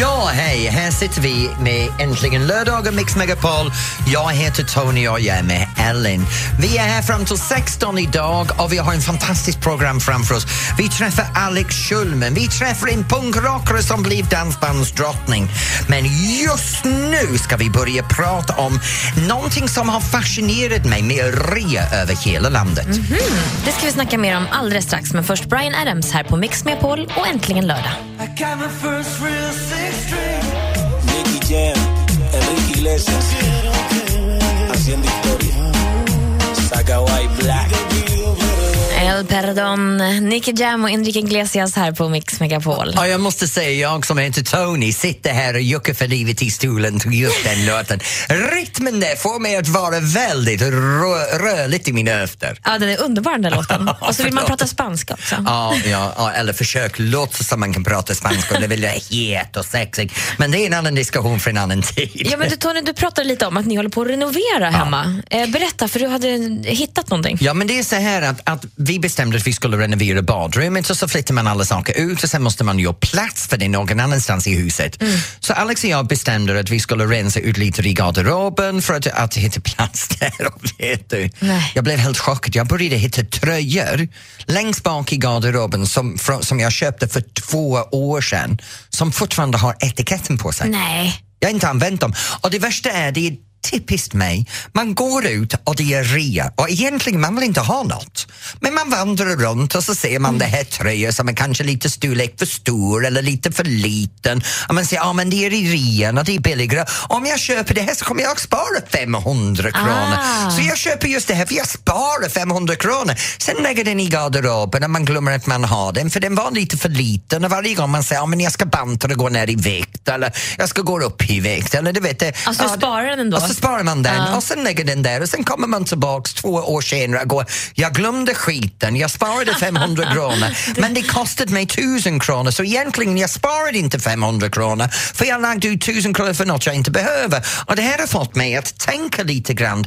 Ja, hej! Här sitter vi med Äntligen lördag och Mix Megapol. Jag heter Tony och jag är med Ellen. Vi är här fram till 16 idag och vi har en fantastiskt program framför oss. Vi träffar Alex Schulman, vi träffar en punkrockare som blev dansbandsdrottning. Men just nu ska vi börja prata om någonting som har fascinerat mig med rea över hela landet. Det ska vi snacka mer om alldeles strax, men först Brian Adams här på Mix Megapol och äntligen lördag. Nicky Jam, Enrique Iglesias, haciendo historia. Saga White Black. El Perdon, Nicky Jam och Enrique Iglesias här på Mix Megapol. Ja, jag måste säga, jag som heter Tony sitter här och juckar för livet i stolen till just den låten. Rytmen där får mig att vara väldigt rö rörligt i mina höfter. Ja, den är underbar den där låten. Och så vill man prata spanska också. Ja, ja, ja, eller försök låtsas som man kan prata spanska och det vill jag het och sexig. Men det är en annan diskussion för en annan tid. Ja, men du, Tony, du pratade lite om att ni håller på att renovera hemma. Eh, berätta, för du hade hittat någonting. Ja, men det är så här att, att vi bestämde att vi skulle renovera badrummet och så flyttar man alla saker ut och sen måste man göra plats för det någon annanstans i huset. Så Alex och jag bestämde att vi skulle rensa ut lite i garderoben för att, att hitta plats där. Vet du, Nej. jag blev helt chockad. Jag började hitta tröjor längst bak i garderoben som, som jag köpte för två år sedan som fortfarande har etiketten på sig. Nej. Jag har inte använt dem. Och det värsta är, det är typiskt mig, man går ut och det är rea och egentligen man vill inte ha något. Men man vandrar runt och så ser man det här tröjan som är kanske lite storlek för stor eller lite för liten. Och man säger, ja men det är i rean och det är billigare. Om jag köper det här så kommer jag att spara 500 kronor. Ah. Så jag köper just det här för jag sparar 500 kronor. Sen lägger den i garderoben och man glömmer att man har den för den var lite för liten och varje gång man säger, ja men jag ska banta och gå ner i vikt eller jag ska gå upp i vikt eller du vet det. Alltså, du sparar den ändå? Så sparar man den Ja. och sen lägger den där och sen kommer man tillbaks två år senare och går, jag glömde skiten, jag sparade 500 kronor men det kostade mig 1000 kronor så egentligen jag sparade inte 500 kronor för jag lagde ut 1000 kronor för något jag inte behöver. Och det här har fått mig att tänka lite grann,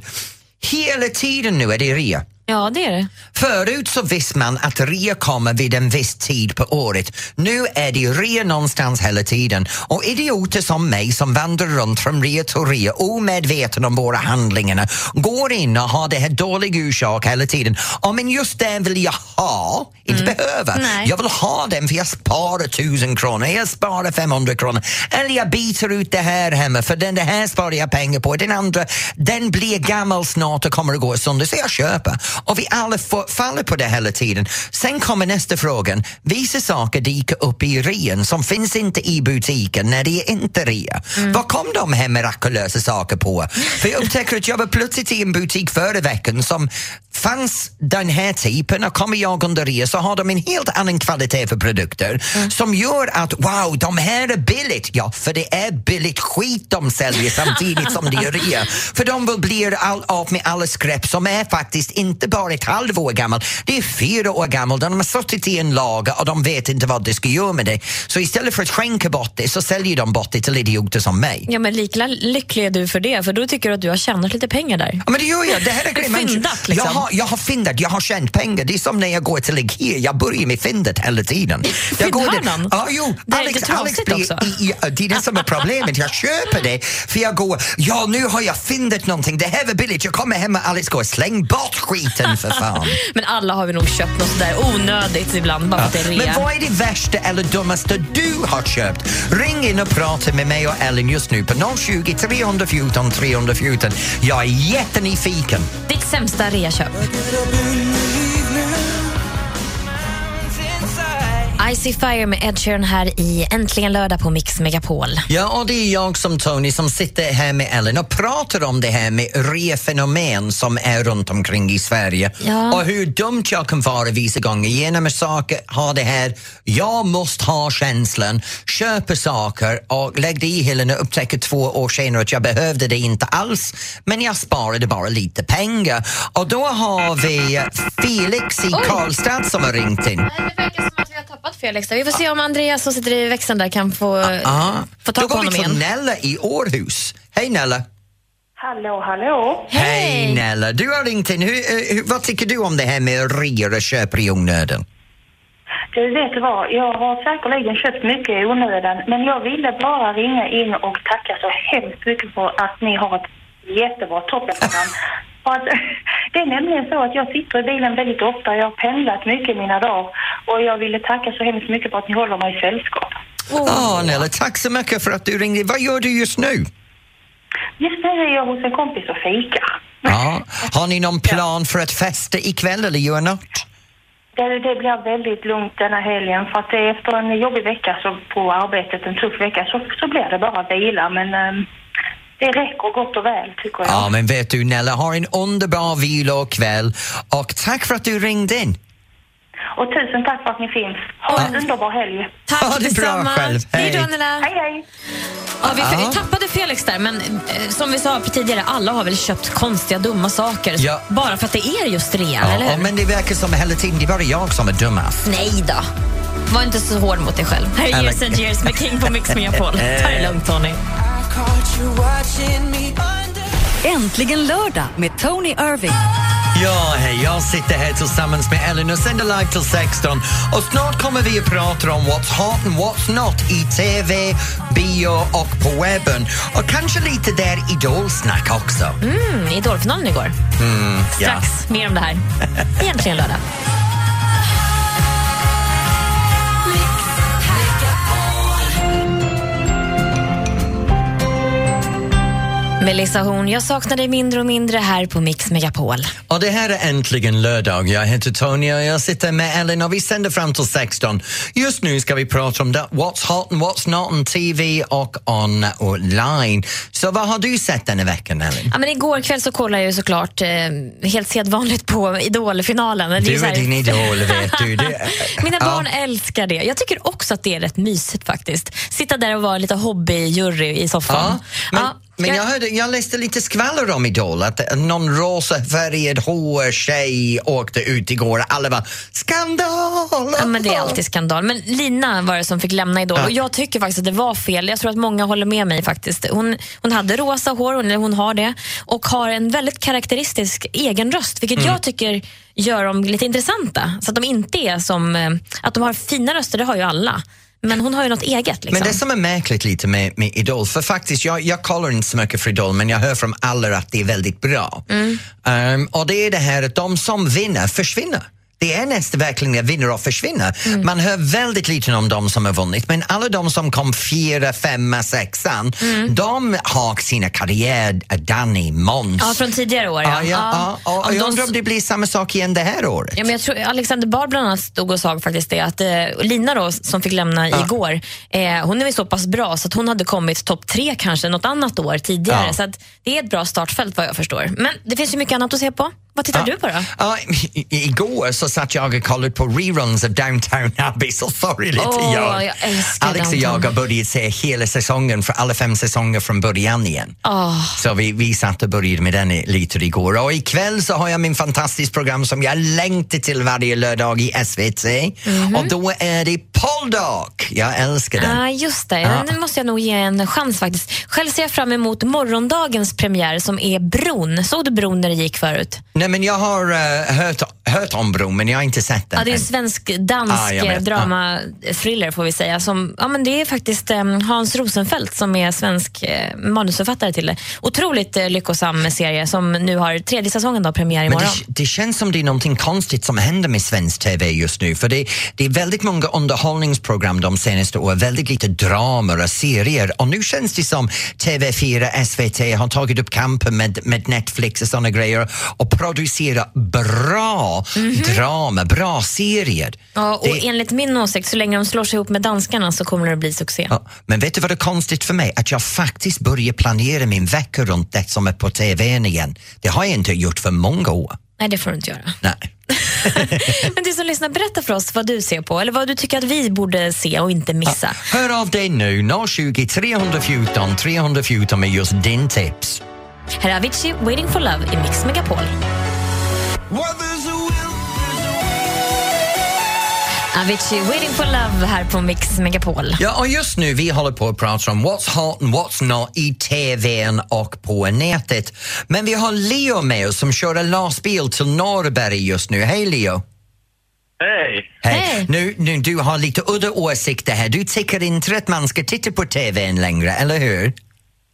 hela tiden nu är det rea. Ja, det är det. Förut så visste man att rea kommer vid en viss tid på året. Nu är det rea någonstans hela tiden. Och idioter som mig som vandrar runt från rea till rea omedveten om våra handlingar går in och har det här dåliga orsak hela tiden. Ja, men just det vill jag ha, inte behöva. Nej. Jag vill ha den för jag sparar tusen kronor, jag sparar 500 kronor. Eller jag byter ut det här hemma för den det här sparar jag pengar på. Den andra, den blir gammal snart och kommer att gå sönder så jag köper. Och vi alla faller på det hela tiden. Sen kommer nästa frågan. Vissa saker dyker upp i rean som finns inte i butiken när det är inte rea. Vad kom de här mirakulösa saker på? För jag upptäcker att jag var plötsligt i en butik förra veckan som fanns den här typen och kommer jag under rea så har de en helt annan kvalitet för produkter som gör att wow, de här är billigt. Ja, för det är billigt skit de säljer samtidigt som det är rea. För de vill bli all, av med alla skräp som är faktiskt inte bara ett halvår gammalt, det är fyra år gammalt. De har suttit i en lager och de vet inte vad de ska göra med det. Så istället för att skänka bort det så säljer de bort det till idioter som mig. Ja, men lika lycklig är du för det, för då tycker du att du har tjänat lite pengar där. Ja, men det gör jag. Det här är grejen. Fyndat, liksom. jag, har, jag har fyndat, jag har tjänat pengar. Det är som när jag går till Ikea, jag börjar med fyndet hela tiden. Jag går Fyndhörnan? Ja, jo. Det är lite trasigt också. i, i, det är det som är problemet. Jag köper det för jag går, ja nu har jag fyndat någonting, det här var billigt. Jag kommer hem och Alex går, släng bort skiten för fan. Men alla har vi nog köpt något sådär onödigt ibland bara för att det är rea. Men vad är det värsta eller dummaste du har köpt? Ring in och prata med mig och Ellen just nu på 020 314 314. Jag är jättenyfiken. Ditt sämsta reaköp? Icy Fire med Ed Sheeran här i Äntligen lördag på Mix Megapol. Ja, och det är jag som Tony som sitter här med Ellen och pratar om det här med refenomen som är runt omkring i Sverige Ja. och hur dumt jag kan vara vissa gånger genom att saker ha det här, jag måste ha känslan, köper saker och lägger det i hyllan och upptäcker två år senare att jag behövde det inte alls men jag sparade bara lite pengar. Och då har vi Felix i Karlstad som har ringt in. Det verkar som att vi har tappat Felix. Vi får se om Andreas som sitter i växeln där kan få, Ah, få då tag på går vi honom till igen. Nella i Århus. Hej Nella! Hallå, hallå. Hej Nella, du har ringt in. Hur, eh, hur, vad tycker du om det här med rea och köp i onödan? Du vet du vad, jag har säkerligen köpt mycket i onödan men jag ville bara ringa in och tacka så hemskt mycket för att ni har ett jättebra toppenprogram. Att, det är nämligen så att jag sitter i bilen väldigt ofta, jag har pendlat mycket mina dagar och jag ville tacka så hemskt mycket för att ni håller mig i sällskap. Åh, Nella, tack så mycket för att du ringde. Vad gör du just nu? Just nu är jag hos en kompis och fikar. Ja. Har ni någon plan för att festa ikväll eller göra något? Det, det blir väldigt lugnt denna helgen för att efter en jobbig vecka så på arbetet, en tuff vecka, så, så blir det bara vila. Men ehm, det räcker gott och väl tycker jag. Ja, men vet du Nella, ha en underbar vilokväll och tack för att du ringde in. Och tusen tack för att ni finns. Ha en underbar helg. Tack Ha det bra själv. Hej. Hej då Annela. Hej hej! Ja, vi, Ja. tappade Felix där, men eh, som vi sa tidigare, alla har väl köpt konstiga, dumma saker Ja. bara för att det är just eller Ja, hur? men det verkar som hela tiden det är bara jag som är dummast. Nej då. Var inte så hård mot dig själv. Här är Eller- Years and Years med King på Mix Megapol. Ta det lugnt Tony. Äntligen lördag med Tony Irving. Ja, hej, jag sitter här tillsammans med Ellen och sänder live till 16 och snart kommer vi att prata om what's hot and what's not i TV, bio och på webben och kanske lite där idolsnack också. Mm, Idolfinalen igår. ja. Strax mer om det här. Egentligen lördag. Melissa Horn, jag saknar dig mindre och mindre här på Mix Megapol. Och det här är äntligen lördag. Jag heter Tony och jag sitter med Ellen och vi sänder fram till 16. Just nu ska vi prata om det, what's hot and what's not on TV och online. Så vad har du sett den här veckan, Ellen? Ja, men igår kväll så kollade jag ju såklart eh, helt sedvanligt på Idolfinalen. Du är här- din idol, vet du. Det, Mina Ja. barn älskar det. Jag tycker också att det är rätt mysigt faktiskt. Sitta där och vara lite hobbyjury i soffan. Ja, men, Ja, men jag- hörde, jag läste lite skvaller om Idol, att någon rosafärgad HR-tjej åkte ut igår och alla bara skandal! Ja, men det är alltid skandal. Men Lina var det som fick lämna Idol Ja. och jag tycker faktiskt att det var fel. Jag tror att många håller med mig faktiskt. Hon, hon hade rosa hår, hon, hon har det, och har en väldigt karaktäristisk egen röst, vilket Mm. jag tycker gör dem lite intressanta. Så att de inte är som... eh, Att de har fina röster, det har ju alla. Men hon har ju något eget. Liksom. Men det som är märkligt lite med, med Idol, för faktiskt jag, jag kollar inte så mycket för Idol men jag hör från alla att det är väldigt bra. Mm. Um, och det är det här att de som vinner försvinner. Det är nästan verkligen vinner och försvinner. Mm. Man hör väldigt lite om de som har vunnit men alla de som kom fyra, femma, sexan, Mm. de har sina karriär, Danny, Måns. Ja, från tidigare år. Ja, ja, ja. Och Om jag de undrar om det blir samma sak igen det här året. Ja, men jag tror Alexander Bard bland annat stod och sa faktiskt det att eh, Lina då, som fick lämna igår, eh, hon är väl så pass bra så att hon hade kommit topp tre kanske något annat år tidigare. Ja. Så att det är ett bra startfält vad jag förstår. Men det finns ju mycket annat att se på. Vad tittar du på då? Ja, igår så jag och kollade på reruns av Downtown Abbey, så sorry lite Åh, jag. Alex och jag har börjat se hela säsongen, för alla fem säsonger från början igen. Åh, Så vi, vi satt och började med den lite igår. Och ikväll så har jag min fantastiska program som jag längtar till varje lördag i SVT. Mhm. Och då är det Poldark. Jag älskar den. ah, just det. Ja. Nu måste jag nog ge en chans faktiskt. Själv ser jag fram emot morgondagens premiär som är Bron. Såg du Bron när det gick förut? Nej men jag har eh, hört, hört om bron men jag har inte sett den Ja, det är en svensk-dansk Ah, vet. drama-thriller får vi säga. Som, ja, men det är faktiskt eh, Hans Rosenfeldt som är svensk eh, manusförfattare till det. Otroligt eh, lyckosam serie som nu har tredje säsongen då, premiär Men imorgon. det, det känns som det är någonting konstigt som händer med svensk TV just nu. För det, det är väldigt många underhållningsprogram de senaste åren, väldigt lite dramer och serier. Och nu känns det som TV4, SVT har tagit upp kampen med, med Netflix och såna grejer och producerar bra drama, bra serier. Ja, och Det- enligt min åsikt, så länge de slår sig ihop med danskarna så kommer det att bli succé. Ja, men vet du vad det är konstigt för mig? Att jag faktiskt börjar planera min vecka runt det som är på TVn igen. Det har jag inte gjort för många år. Nej, det får du inte göra. Nej. Men du som lyssnar, berätta för oss vad du ser på eller vad du tycker att vi borde se och inte missa. Hör av dig nu, 020 314 314 med just din tips. Här är Avicii, Waiting for Love i Mix Megapol. Avicii, Waiting for Love här på Mix Megapol. Ja, och just nu vi håller på att prata om what's hot and what's not i TVn och på nätet. Men vi har Leo med oss som kör en lastbil till Norrberg just nu. Hej Leo! Hej! Hej. Hej. Nu, nu, du har lite udda åsikter här. Du tycker inte att man ska titta på TV längre, eller hur?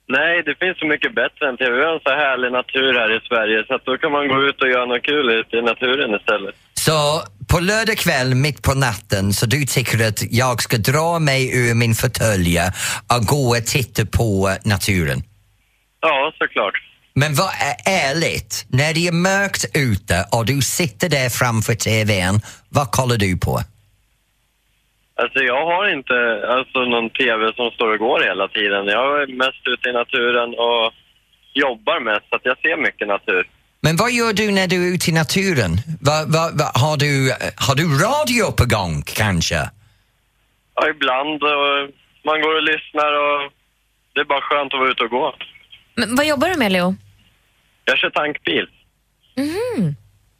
Nej, det finns så mycket bättre än TV. Vi har en så härlig natur här i Sverige så att då kan man gå ut och göra något kul ute i naturen istället. Så på lördag kväll mitt på natten så du tycker att jag ska dra mig ur min fåtölj och gå och titta på naturen? Ja, såklart. Men vad är ärligt, när det är mörkt ute och du sitter där framför TVn, vad kollar du på? Alltså jag har inte alltså, någon TV som står och går hela tiden. Jag är mest ute i naturen och jobbar mest så att jag ser mycket natur. Men vad gör du när du är ute i naturen? Va, va, va, har, du, har du radio på gång kanske? Ja, ibland man går och lyssnar och det är bara skönt att vara ute och gå. Men, vad jobbar du med, Leo? Jag kör tankbil.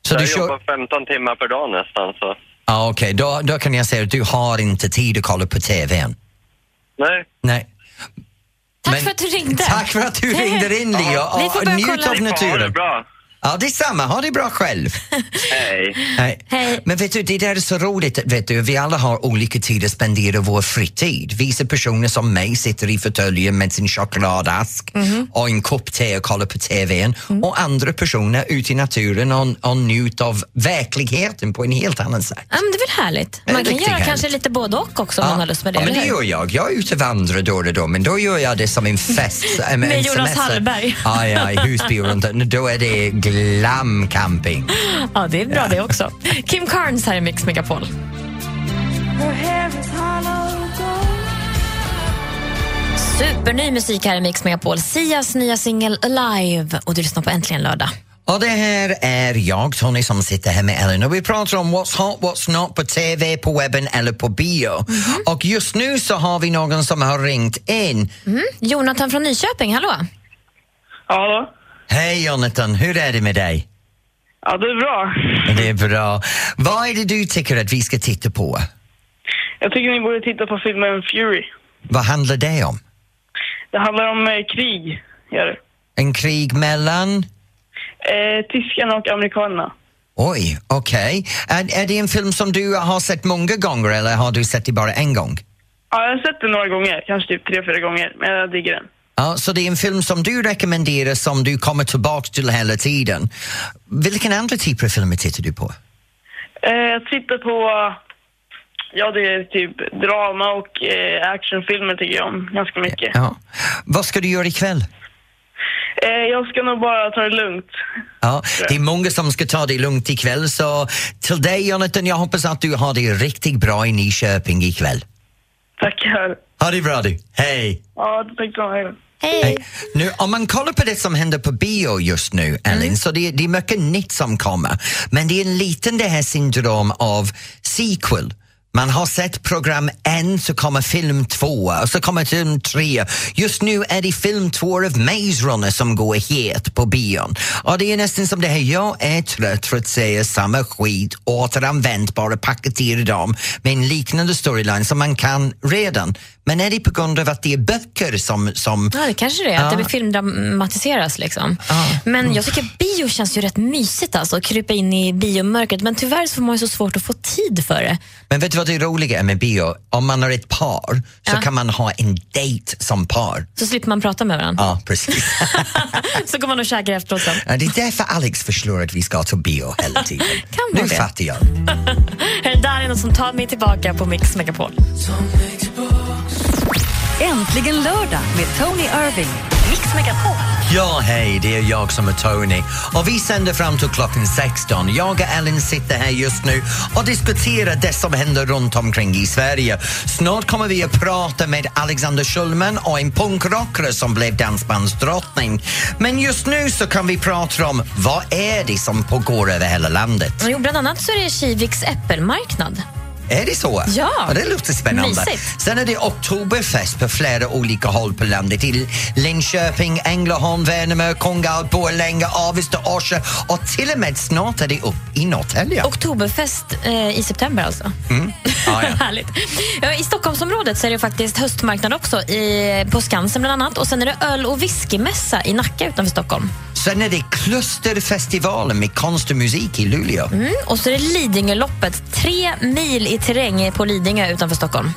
Så jag du kör... jobbar 15 timmar per dag nästan så. Ah, Okej, då, då kan jag säga att du har inte tid att kolla på TVn. Nej, Nej. Tack Men- för att du ringde. Tack för att du ringde in, Leo. Och njut kolla. av får ha det naturen. bra. Ja, detsamma. Ha det bra själv. Hej. Nej. Hej. Men vet du, det där är så roligt. Vet du, vi alla har olika tider att spendera vår fritid. Vissa personer som mig sitter i fåtöljen med sin chokladask Mhm. och en kopp te och kollar på TVn. Mm. Och andra personer ute i naturen och, och njuter av verkligheten på en helt annan sätt. Ja, men det är väl härligt? är Man kan göra härligt. kanske lite både och också om man har lust med det. ja, men det gör jag. Jag är ute och vandrar då och då, men då gör jag det som en fest. Med en Jonas semester. Hallberg. Ja, ja, i Husby och runt. Då är det glamcamping. Ja, det är bra det också. Kim Carnes här i Mix Megapol. Superny musik här i Mix Megapol. Sias nya singel Alive och du lyssnar på Äntligen lördag. Och det här är jag, Tony, som sitter här med Ellen och vi pratar om what's hot, what's not på TV, på webben eller på bio. Mhm. Och just nu så har vi någon som har ringt in. Jonathan från Nyköping, hallå? Ja, Hej Jonathan, hur är det med dig? ja det är bra. Det är bra. Vad är det du tycker att vi ska titta på? Jag tycker ni borde titta på filmen Fury. Vad handlar det om? Det handlar om eh, krig, gör det. En krig mellan? Eh, tyskarna och amerikanerna. Oj, okej. Är, är det en film som du har sett många gånger eller har du sett det bara en gång? Ja, jag har sett den några gånger, kanske typ tre, fyra gånger, men jag digger den. Ja, så det är en film som du rekommenderar som du kommer tillbaka till hela tiden. Vilken andra typer av filmer tittar du på? Eh, jag tittar på, ja det är typ drama och eh, actionfilmer tycker jag om ganska mycket. Ja. Vad ska du göra ikväll? Eh, jag ska nog bara ta det lugnt. Ja, det är många som ska ta det lugnt ikväll så till dig Jonathan, jag hoppas att du har det riktigt bra i Nyköping ikväll. Tackar. Ha det bra du, hej! Ja, tack så mycket. Hej. Nu, om man kollar på det som händer på bio just nu, Ellen, så det, det är mycket nytt som kommer. Men det är en liten det här syndrom av sequel. Man har sett program en, så kommer film två och så kommer film tre. Just nu är det film två av Maze Runner som går het på bion. Och det är nästan som det här, jag är trött för att säga samma skit, återanvänt, bara paketerat dem med en liknande storyline som man kan redan. Men är det på grund av att det är böcker som... som Ja, det kanske det är. Att det blir filmdramatiseras. Liksom. Men jag tycker bio känns ju rätt mysigt alltså, att krypa in i biomörkret. Men tyvärr så får man ju så svårt att få tid för det. Men vet du vad det roliga är med bio? Om man har ett par så Ja. kan man ha en dejt som par. Så slipper man prata med varandra. Ja, precis. så går man och käkar efteråt sen. Ja, det är därför Alex förslår att vi ska till bio hela tiden. Kan vara nu det. fattar jag. Det där är något som tar mig tillbaka på Mix Megapol. Äntligen lördag med Tony Irving. Mix Megapol. Ja, hej, det är jag som är Tony. Och vi sänder fram till klockan 16. Jag och Ellen sitter här just nu och diskuterar det som händer runt omkring i Sverige. Snart kommer vi att prata med Alexander Schulman och en punkrockare som blev dansbandsdrottning. Men just nu så kan vi prata om vad är det som pågår över hela landet. Jo, bland annat så är det Kiviks äppelmarknad. Är det så? Ja. det låter spännande. Mysigt. Sen är det oktoberfest på flera olika håll på landet. I Linköping, Ängelholm, Värnamo, Kungälv, Borlänge, Avesta, Orsa och till och med snart är det upp i Norrtälje. Oktoberfest eh, i september alltså. Ja, ja. Härligt. I Stockholmsområdet så är det faktiskt höstmarknad också, i, på Skansen bland annat. Och sen är det öl och whiskymässa i Nacka utanför Stockholm. Sen är det Klusterfestivalen med konst och musik i Luleå. Mm, och så är det Lidingöloppet, tre mil i terräng på Lidingö utanför Stockholm.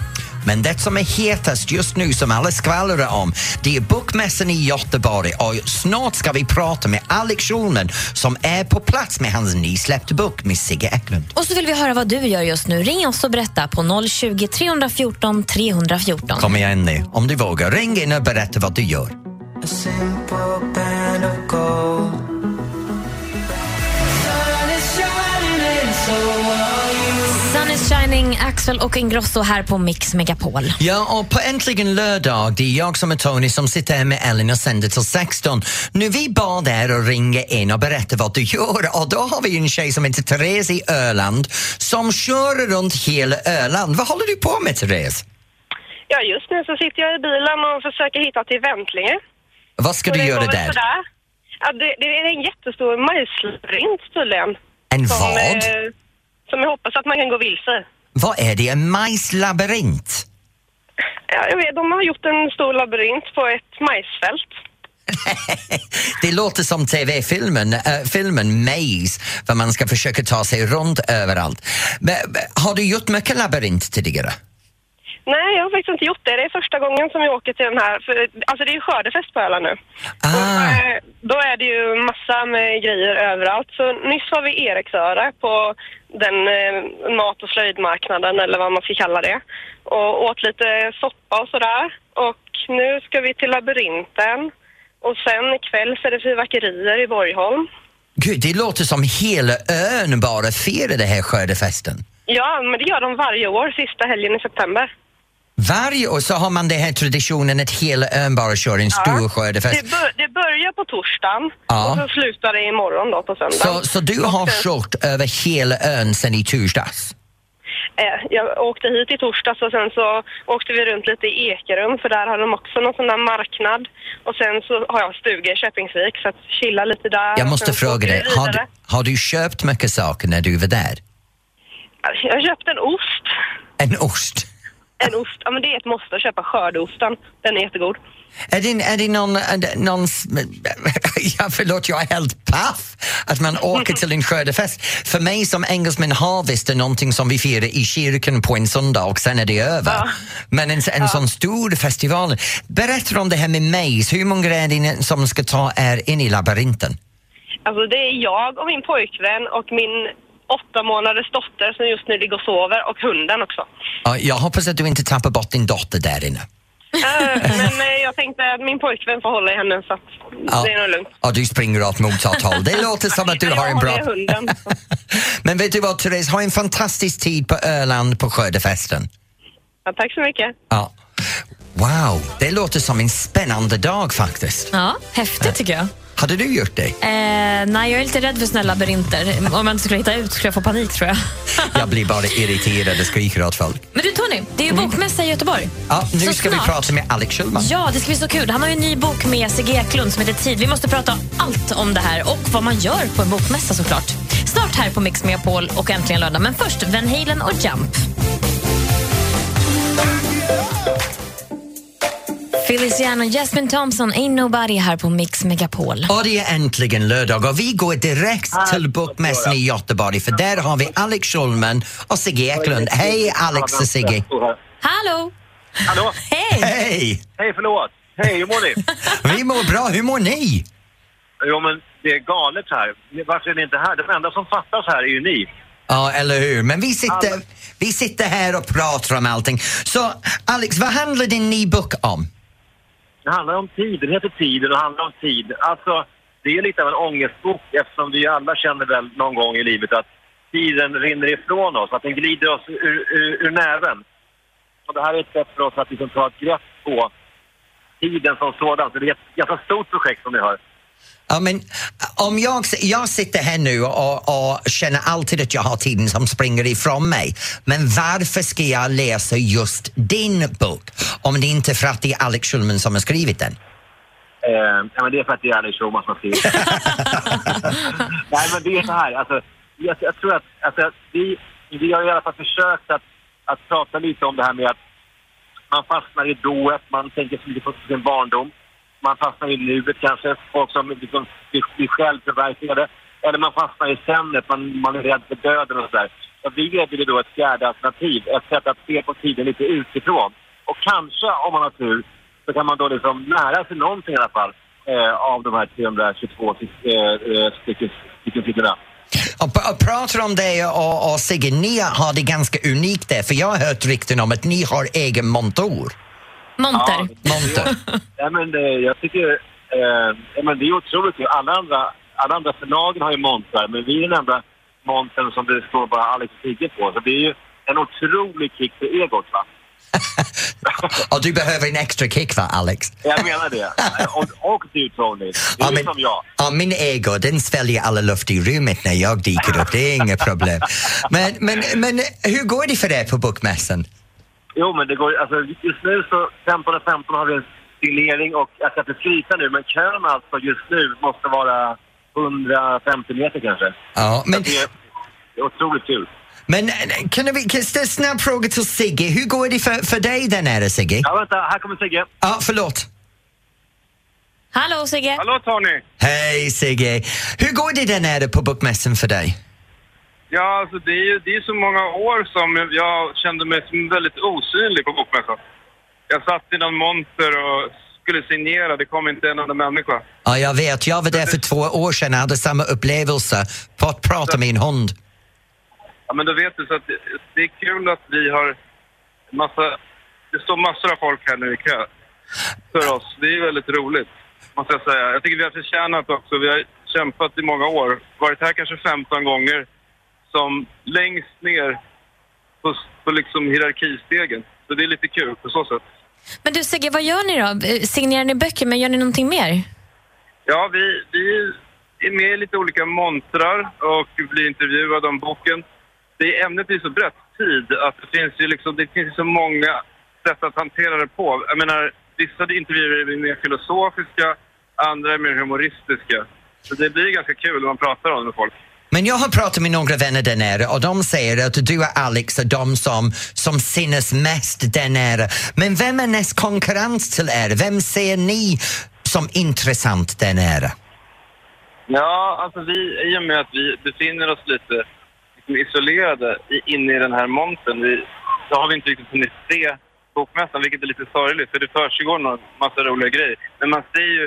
Men det som är hetast just nu, som alla skvallrar om, det är Bokmässan i Göteborg och snart ska vi prata med Alex Schulman som är på plats med hans nysläppta bok med Sigge Eklund. Och så vill vi höra vad du gör just nu. Ring oss och berätta på 020 314 314. Kom igen nu, om du vågar. Ring in och berätta vad du gör. Axel och Ingrosso här på Mix Megapol. Ja, och på Äntligen lördag, det är jag som är Tony som sitter här med Ellen och sänder till 16. Nu vi bad er att ringa in och berätta vad du gör och då har vi en tjej som heter Therese i Öland som kör runt hela Öland. Vad håller du på med Therese? Ja, just nu så sitter jag i bilen och försöker hitta till Väntlinge. Vad ska Och du göra där? sådär. Ja, det, det är en jättestor majslabyrint tydligen. En Som, vad? eh, som jag hoppas att man kan gå vilse. Vad är det? En majslabyrint? Ja, jag vet, de har gjort en stor labyrint på ett majsfält. det låter som TV-filmen, äh, filmen Maze, där man ska försöka ta sig runt överallt. Men, men, har du gjort mycket labyrint tidigare? Nej, jag har faktiskt inte gjort det. Det är första gången som jag åker till den här. För, alltså det är ju skördefest på Öland nu. Och, Ah, eh, då är det ju massa med grejer överallt. Så nyss var vi i Eriksöre på den eh, mat och slöjdmarknaden eller vad man ska kalla det. Och åt lite soppa och sådär. Och nu ska vi till labyrinten. Och sen ikväll så är det fyrverkerier i Borgholm. gud, det låter som hela ön bara firar det här skördefesten. Ja, men det gör de varje år, sista helgen i september. Varje år så har man den här traditionen att hela ön bara kör en stor Det, skördefest. bör, det börjar på torsdagen Ja. och så slutar det imorgon då på söndagen. Så, så du har kört över hela ön sen i torsdags? Eh, jag åkte hit i torsdags och sen så åkte vi runt lite i Ekerum för där har de också någon sån där marknad. Och sen så har jag stuga i Köpingsvik så att chilla lite där. Jag måste fråga dig, har du, har du köpt mycket saker när du var där? Jag har köpt en ost. En ost? En ost, ja men det är ett måste att köpa skördeosten. Den är jättegod. Är det, är det någon, är det någon ja, förlåt, jag är helt paff att man åker till en skördefest. För mig som engelsman harvest är någonting som vi firar i kyrkan på en söndag och sen är det över. Ja. Men en, en sån stor festival. Berätta om det här med maze. Hur många är det som ska ta er in i labyrinten? Alltså det är jag och min pojkvän och min åtta månaders dotter som just nu ligger och sover och hunden också. Ja, Jag hoppas att du inte tappar bort din dotter där inne. Eh, men eh, jag tänkte att min pojkvän får hålla i henne så att Ja. det är nog lugnt. Ja, du springer åt motsatt håll. Det låter som att du har en bra... hunden. Men vet du vad Therese, ha en fantastisk tid på Öland på skördefesten. Ja, tack så mycket. Ja. Wow, det låter som en spännande dag faktiskt. Ja, häftigt tycker jag. Hade du gjort det? Eh, nej, jag är lite rädd för såna labyrinter. Om jag inte skulle hitta ut skulle jag få panik tror jag. Jag blir bara irriterad och skriker åt folk. Men du Tony, det är ju bokmässa i Göteborg. Ja, nu Så ska vi snart. prata med Alex Schulman. Ja, det ska bli så kul. Han har ju en ny bok med Sigge Eklund som heter Tid. Vi måste prata allt om det här och vad man gör på en bokmässa såklart. Snart här på Mix Megapol och äntligen lördag. Men först Van Halen och Jump. Feliciano och Jasmine Thompson, Ain't Nobody här på Mix Megapol. Och det är äntligen lördag och vi går direkt till Bokmässan i Göteborg för där har vi Alex Schulman och Sigge Eklund. Hej Alex och Sigge! Hallå! Hallå? Hej! Hej! Hej, förlåt. Hej, hur mår ni? Vi mår bra, hur mår ni? Jo, men det är galet här. Varför är ni inte här? De enda som fattas här är ju ni. Ja, eller hur? Men vi sitter, vi sitter här och pratar om allting. Så Alex, vad handlar din ny bok om? Det handlar om tid. Den heter Tiden och handlar om tid. Alltså, det är lite av en ångestbok eftersom vi alla känner väl någon gång i livet att tiden rinner ifrån oss, att den glider oss ur, ur, ur näven. Och det här är ett sätt för oss att liksom ta ett grepp på tiden som sådan. Så det är ett ganska stort projekt som ni hör. Ja, men, om jag, jag sitter här nu och, och känner alltid att jag har tiden som springer ifrån mig. Men varför ska jag läsa just din bok om det inte är för att det är Alex Schulman som har skrivit den? Eh, men det är för att det är Alex Schulman som har skrivit det. Nej, men det är så här. Alltså, jag, jag tror att alltså, vi, vi har i alla fall försökt att, att prata lite om det här med att man fastnar i dået, man tänker så mycket på sin barndom man fastnar i nuet kanske, folk som liksom blir, blir självförverkligade. Eller man fastnar i senet, man, man är rädd för döden och sådär. Så vi erbjuder då ett fjärde alternativ, ett sätt att se på tiden lite utifrån. Och kanske, om man har tur, så kan man då liksom lära sig någonting i alla fall eh, av de här 322 eh, stycken, stycken sidorna. Och, och pratar om det och, och Sigge, ni har det ganska unikt där, för jag har hört rykten om att ni har egen montor. Monter. Monter. Ja, men det, jag tycker... Eh, ja, men det är otroligt kul. Alla andra, alla andra förlagen har ju montrar, men vi är den enda montern som det står bara Alex Sigge på. Så det är ju en otrolig kick för egot, va? och du behöver en extra kick va, Alex? Jag menar det. Och, och du, Tony. Du är Ja, men, som jag. ja, min ego, den sväljer alla luft i rummet när jag dyker upp, det är inga problem. Men, men, men hur går det för er på bokmässan? Jo, men det går alltså just nu så 15 och 15 har vi en signering och jag ska inte skryta nu, men kön alltså just nu måste vara 150 meter kanske. Ja, men, Det är, det är otroligt kul. men eh, kan vi, kan jag en snabb fråga till Sigge, hur går det för, för dig där nere Sigge? Ja, vänta, här kommer Sigge. Ja, förlåt. Hallå Sigge. Hallå Tony! Hej Sigge! Hur går det där nere på bokmässan för dig? Ja, alltså det är ju det är så många år som jag kände mig som väldigt osynlig på bokmässan. Jag satt i någon monter och skulle signera, det kom inte en enda människa. Ja, jag vet. Jag var där för två år sedan och hade samma upplevelse. Fått prata med en hund. Ja, men då vet du så att det, är kul att vi har massa... Det står massor av folk här nu i kö för oss. Det är väldigt roligt, måste jag säga. Jag tycker vi har förtjänat också. Vi har kämpat i många år. Varit här kanske 15 gånger som längst ner på, på liksom hierarkistegen. Så det är lite kul på så sätt. Men du Sigge, vad gör ni då? Eh, Signerar ni böcker, men gör ni någonting mer? Ja, vi, vi är med i lite olika montrar och blir intervjuade om boken. Det ämnet är så brett tid att det finns ju liksom, det finns så många sätt att hantera det på. Jag menar, vissa intervjuer är mer filosofiska, andra är mer humoristiska. Så det blir ganska kul när man pratar om det med folk. Men jag har pratat med några vänner där nere och de säger att du och Alex är de som, som sinnes mest där nere. Men vem är näst konkurrens till er? Vem ser ni som intressant där nere? Ja, alltså vi, i och med att vi befinner oss lite liksom isolerade i, inne i den här montern, vi, så har vi inte riktigt hunnit se bokmässan, vilket är lite sorgligt, för det försiggår en massa roliga grejer. Men man ser ju,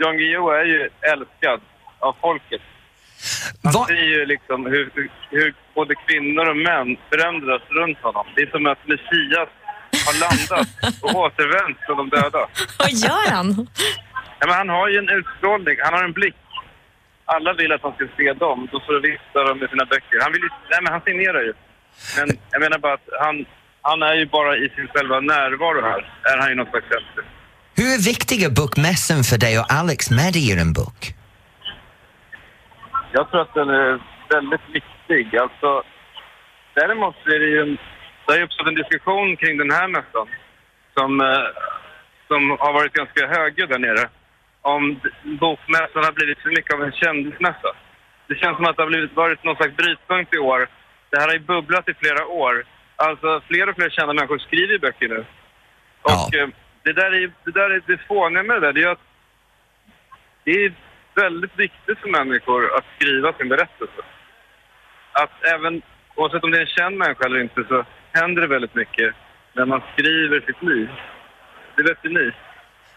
Jan Guillou är ju älskad av folket. Va- ser ju liksom hur, hur, både kvinnor och män förändras runt honom. Det är som att Messias har landat och återvänt från de döda. Vad gör han? Ja, men han har ju en utstrålning, han har en blick. Alla vill att han ska se dem, då får vifta dem med sina böcker. Han, vill ju, nej, men han signerar ju. Men jag menar bara att han, han är ju bara i sin själva närvaro här, är han ju någon slags. Hur är viktiga bokmässan för dig och Alex med i er bok? Jag tror att den är väldigt viktig. Alltså, däremot så är det ju en, det har ju uppstått en diskussion kring den här mässan som, eh, som har varit ganska högljudd där nere. Om bokmässan har blivit för mycket av en kändismässa. Det känns som att det har blivit, varit någon slags brytpunkt i år. Det här har ju bubblat i flera år. Alltså fler och fler kända människor skriver böcker nu. Och Ja. eh, det där är det där är det fåniga med det där. Det är att det är väldigt viktigt för människor att skriva sin berättelse. Att även, oavsett om det är en känd människa eller inte, så händer det väldigt mycket när man skriver sitt liv. Det vet ju ni.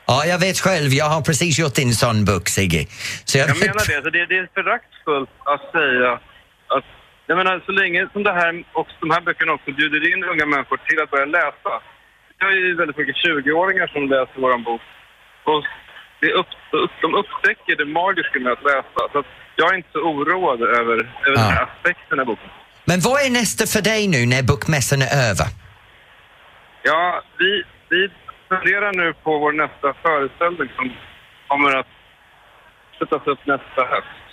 Ja, jag vet själv. Jag har precis gjort en sån bok, Sigge. Så jag, Jag menar det. Så det, det är föraktfullt att säga att... Jag menar, så länge som det här, och de här böckerna också bjuder in unga människor till att börja läsa. Vi har ju väldigt mycket 20-åringar som läser vår bok. Och det upp, upp, de upptäcker det magiska med att läsa. Så att jag är inte så oroad över, över den här aspekten av boken. Men vad är nästa för dig nu när bokmässan är över? Ja, vi, vi funderar nu på vår nästa föreställning som kommer att sättas upp nästa höst.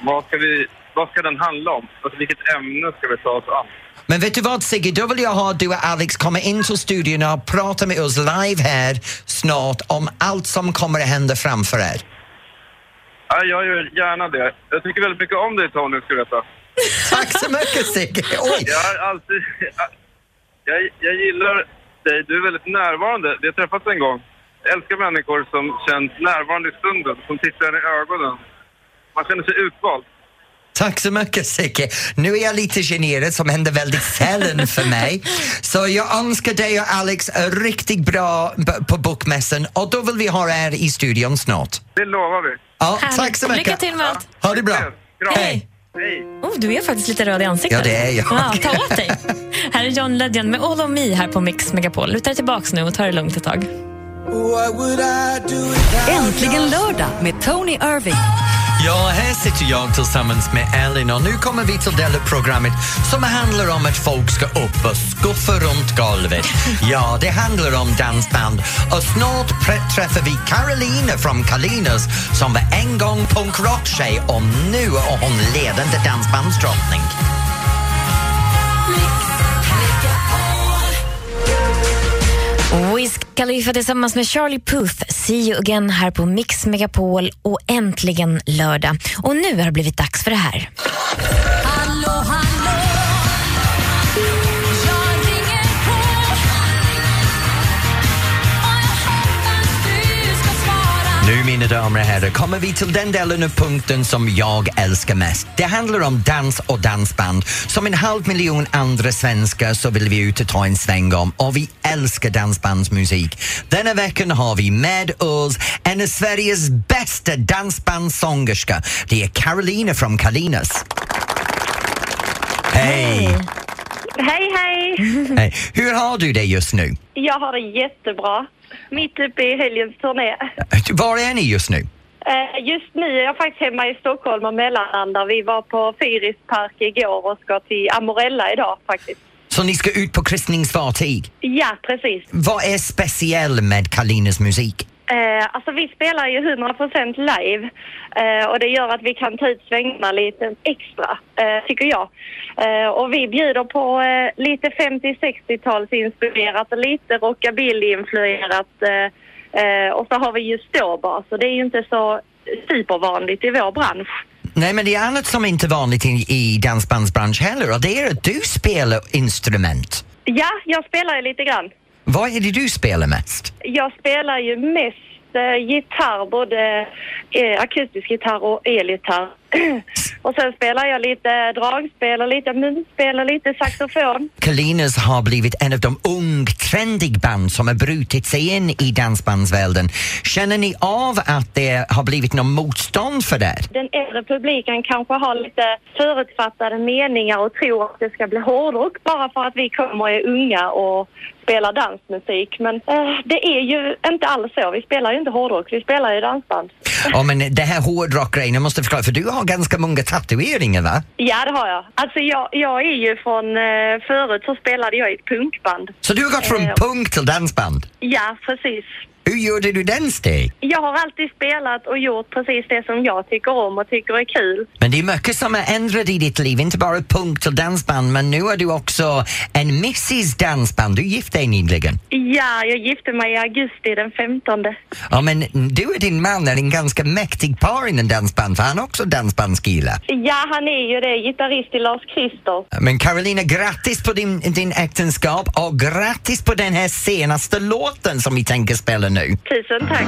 Vad ska, vi, vad ska den handla om? Alltså, vilket ämne ska vi ta oss an? Men vet du vad Sigge, då vill jag ha du och Alex komma in till studion och prata med oss live här snart om allt som kommer att hända framför er. Ja, jag gör gärna det. Jag tycker väldigt mycket om dig Tony, ska du veta. Tack så mycket Sigge! Oj! Jag har alltid... Jag, jag gillar dig. Du är väldigt närvarande. Vi har träffats en gång. Jag älskar människor som känns närvarande i stunden, som tittar i ögonen. Man känner sig utvald. Tack så mycket Sicke. Nu är jag lite generad som händer väldigt sällan för mig. Så jag önskar dig och Alex riktigt bra på bokmässan och då vill vi ha er i studion snart. Det lovar vi. Ja, Härligt. tack så mycket. Lycka till med allt. Ha det bra. Hej. Hej. Oh, du är faktiskt lite röd i ansiktet. Ja, det är jag. Ja, ta åt dig. Här är John Legend med All of Me här på Mix Megapol. Luta dig tillbaks nu och ta det lugnt ett tag. Äntligen lördag med Tony Irving. Ja, här sitter jag tillsammans med Elin och nu kommer vi till det programmet som handlar om att folk ska upp och skuffa runt golvet. Ja, det handlar om dansband och snart träffar vi Carolina från Kalinas som var en gång punkrock-tjej och nu är hon ledande dansbandsdrottning. Wiz Khalifa tillsammans med Charlie Puth, See you again här på Mix Megapol och äntligen lördag. Och nu har det blivit dags för det här. Nu mina damer och herrar kommer vi till den delen av punkten som jag älskar mest. Det handlar om dans och dansband. Som en halv miljon andra svenskar så vill vi ut och ta en sväng om och vi älskar dansbandsmusik. Denna veckan har vi med oss en av Sveriges bästa dansbandssångerska. Det är Carolina från Kalinas. Hej! Hej, hej! Hej! Hur har du det just nu? Jag har det jättebra. Mitt uppe i helgens turné. Var är ni just nu? Eh, Just nu är jag faktiskt hemma i Stockholm och mellanlandar. Vi var på Fyris park igår och ska till Amorella idag faktiskt. Så ni ska ut på kryssningsfartyg? Ja, precis. Vad är speciellt med Kalinas musik? Eh, alltså vi spelar ju 100% live eh, och det gör att vi kan ta ut svängarna lite extra, eh, tycker jag. Eh, och vi bjuder på eh, lite 50-60-talsinspirerat och lite rockabilly-influerat eh, och så har vi ju ståbas så det är ju inte så supervanligt i vår bransch. Nej, men det är annat som inte är vanligt i, i dansbandsbransch heller och det är att du spelar instrument. Ja, jag spelar ju lite grann. Vad är det du spelar mest? Jag spelar ju mest eh, gitarr, både eh, akustisk gitarr och elgitarr. och sen spelar jag lite dragspel och lite munspel och lite saxofon. Kalinas har blivit en av de ung, trendig band som har brutit sig in i dansbandsvärlden. Känner ni av att det har blivit någon motstånd för det? Den äldre publiken kanske har lite förutfattade meningar och tror att det ska bli hårdrock bara för att vi kommer och är unga och spelar dansmusik. Men eh, det är ju inte alls så. Vi spelar ju inte hårdrock, vi spelar ju dansband. Ja, men det här hårdrockgrejen, jag måste förklara, för du har ganska många tatueringar va? Ja, det har jag. Alltså jag, jag är ju från... Eh, förut så spelade jag i ett punkband. Så du har gått från Eh, punk till dansband? Ja, precis. Hur gjorde du den steg? Jag har alltid spelat och gjort precis det som jag tycker om och tycker är kul. Men det är mycket som har ändrat i ditt liv, inte bara punk till dansband, men nu är du också en Mrs Dansband. Du gifte dig nyligen. Ja, jag gifte mig i augusti den 15. Ja, men du och din man är en ganska mäktig par inom dansband, för han är också dansbandskille. Ja, han är ju det. Gitarrist i Lars Christer. Men Carolina, grattis på din, din äktenskap och grattis på den här senaste låten som vi tänker spela nu. Tusen tack.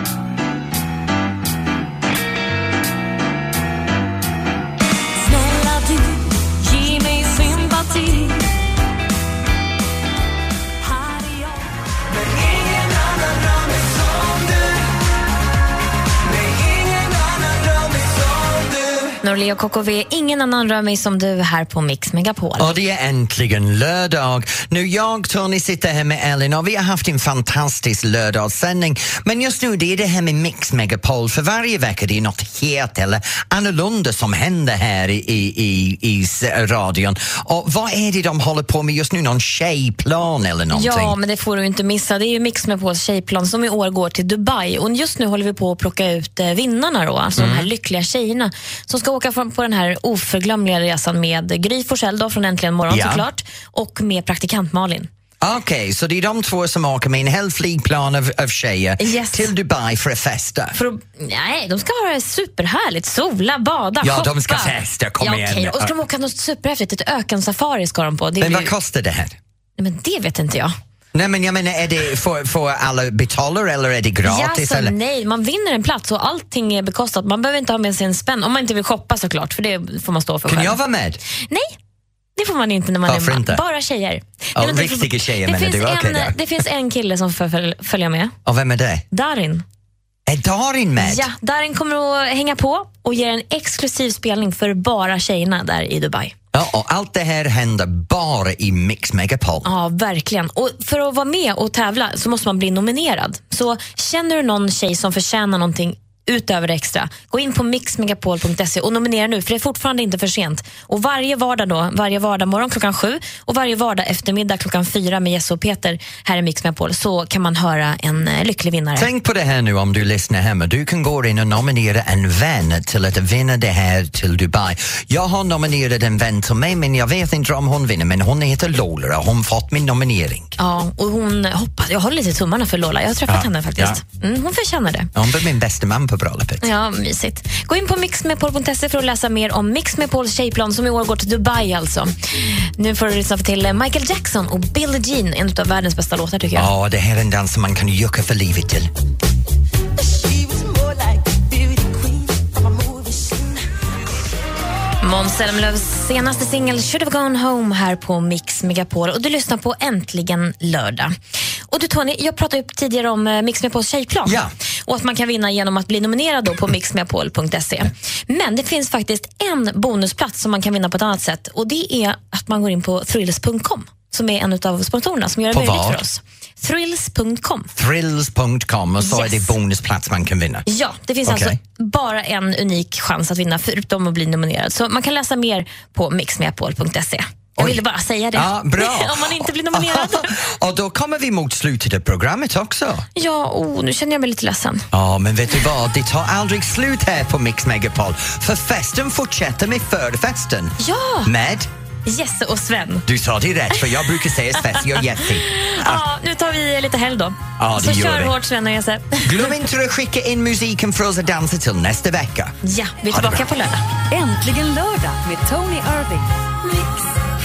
Och KKV, ingen annan rör mig som du här på Mix Megapol. Och det är äntligen lördag. Nu jag, Tony, sitter här med Ellen och vi har haft en fantastisk lördagssändning. Men just nu det är det här med Mix Megapol. För varje vecka det är något helt eller annorlunda som händer här i, i, i, i radion. Och vad är det de håller på med just nu? Någon tjejplan eller någonting? Ja, men det får du inte missa. Det är ju Mix Megapols tjejplan som i år går till Dubai. Och just nu håller vi på att plocka ut eh, vinnarna, då, alltså Mm. de här lyckliga tjejerna som ska åka från- på den här oförglömliga resan med Gry Forssell från Äntligen morgon Ja. såklart och med praktikant Malin. Okej, så det är de två som åker med en hel flygplan av, av tjejer Yes. till Dubai för att festa. För att, nej, de ska ha det superhärligt. Sola, bada, Ja, shoppa. de ska festa, kom ja, igen. Och ska de åka något superhäftigt, ett ökensafari ska de på. Det Men vad kostar det här? Nej, men det vet inte jag. Nej men jag menar, är det för, för alla betalar eller är det gratis? Ja, eller? nej, man vinner en plats och allting är bekostat. Man behöver inte ha med sig en spänn, om man inte vill shoppa såklart, för det får man stå för Kan själv. jag vara med? Nej, det får man inte när man Varför är inte? Bara tjejer. Ja, Nej, riktiga tjejer det menar finns du, en, då. Det finns en kille som får föl- följa med, Och vem är det? Darin. Är Darin med? Ja, Darin kommer att hänga på och ge en exklusiv spelning för bara tjejerna där i Dubai. Ja, och allt det här händer bara i Mix Megapol. Ja, verkligen. Och för att vara med och tävla så måste man bli nominerad. Så känner du någon tjej som förtjänar någonting utöver det extra, gå in på mixmegapol.se och nominera nu för det är fortfarande inte för sent. Och varje vardag då, varje vardag morgon klockan sju och varje vardag eftermiddag klockan fyra med Jesse och Peter här i Mix Megapol så kan man höra en eh, lycklig vinnare. Tänk på det här nu om du lyssnar hemma. Du kan gå in och nominera en vän till att vinna det här till Dubai. Jag har nominerat en vän till mig men jag vet inte om hon vinner men hon heter Lola och hon fått min nominering. Ja, och hon hoppas, jag håller lite tummarna för Lola. Jag har träffat Ja, henne faktiskt. Mm, hon förtjänar det. Hon var min bästa man på bröllopet. Ja, mysigt. Gå in på mixmepol.se för att läsa mer om Mix Mepols tjejplan som i år går till Dubai alltså. Nu får du lyssna till Michael Jackson och Billie Jean, en av världens bästa låtar tycker jag. Ja, det här är en dans som man kan jucka för livet till. Måns Zelmerlöws senaste singel Should have gone home här på Mix Megapol och du lyssnar på Äntligen lördag. Och du Tony, jag pratade ju tidigare om eh, Mix Megapols tjejplan Ja. Och att man kan vinna genom att bli nominerad då på mixmegapol.se. Men det finns faktiskt en bonusplats som man kan vinna på ett annat sätt och det är att man går in på thrills.com som är en av sponsorerna som gör det På möjligt vad? för oss. Thrills.com. Thrills.com och så Yes. är det bonusplats man kan vinna. Ja, det finns Okej. alltså bara en unik chans att vinna förutom att bli nominerad. Så man kan läsa mer på mixmegapol.se. Jag ville bara säga det. Ja, bra. Om man inte blir nominerad. och då kommer vi mot slutet av programmet också. Ja, oh, nu känner jag mig lite ledsen. Ja, men vet du vad? Det tar aldrig slut här på Mix Megapol. För festen fortsätter med förfesten. Ja! Med? Jesse och Sven. Du sa det rätt, för jag brukar säga Svessi och Jesse. Ja, nu tar vi lite helg då. Ja, det Så gör kör vi. hårt Sven och Jesse. Glöm inte att skicka in musiken för oss att dansa till nästa vecka. Ja, vi är Ha tillbaka på lördag. Äntligen lördag med Tony Irving.